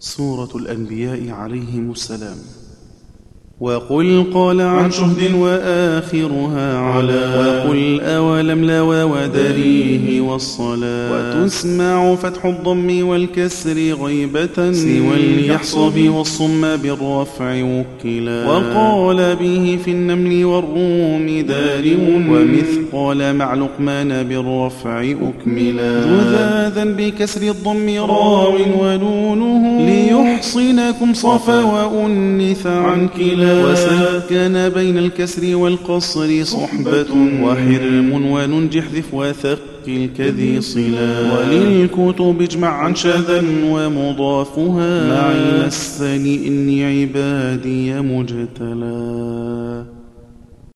سورة الأنبياء عليهم السلام. وقل قال عن شهد وآخرها على وقل أولم لوى ودريه والصلاة وتسمع فتح الضم والكسر غيبة سوى اليحصب والصم بالرفع وكلا وقال به في النمل والروم دارم ومثقال مع لقمان بالرفع أكملا جذاذا بكسر الضم راو ونونه ليحصنكم صفا وأنث عن كلا وسكن بين الكسر والقصر صحبة وحرم وننجح ذف وثقل كذي صلا وللكتب اجمع عن شذا ومضافها. مع السن إني عبادي مجتلا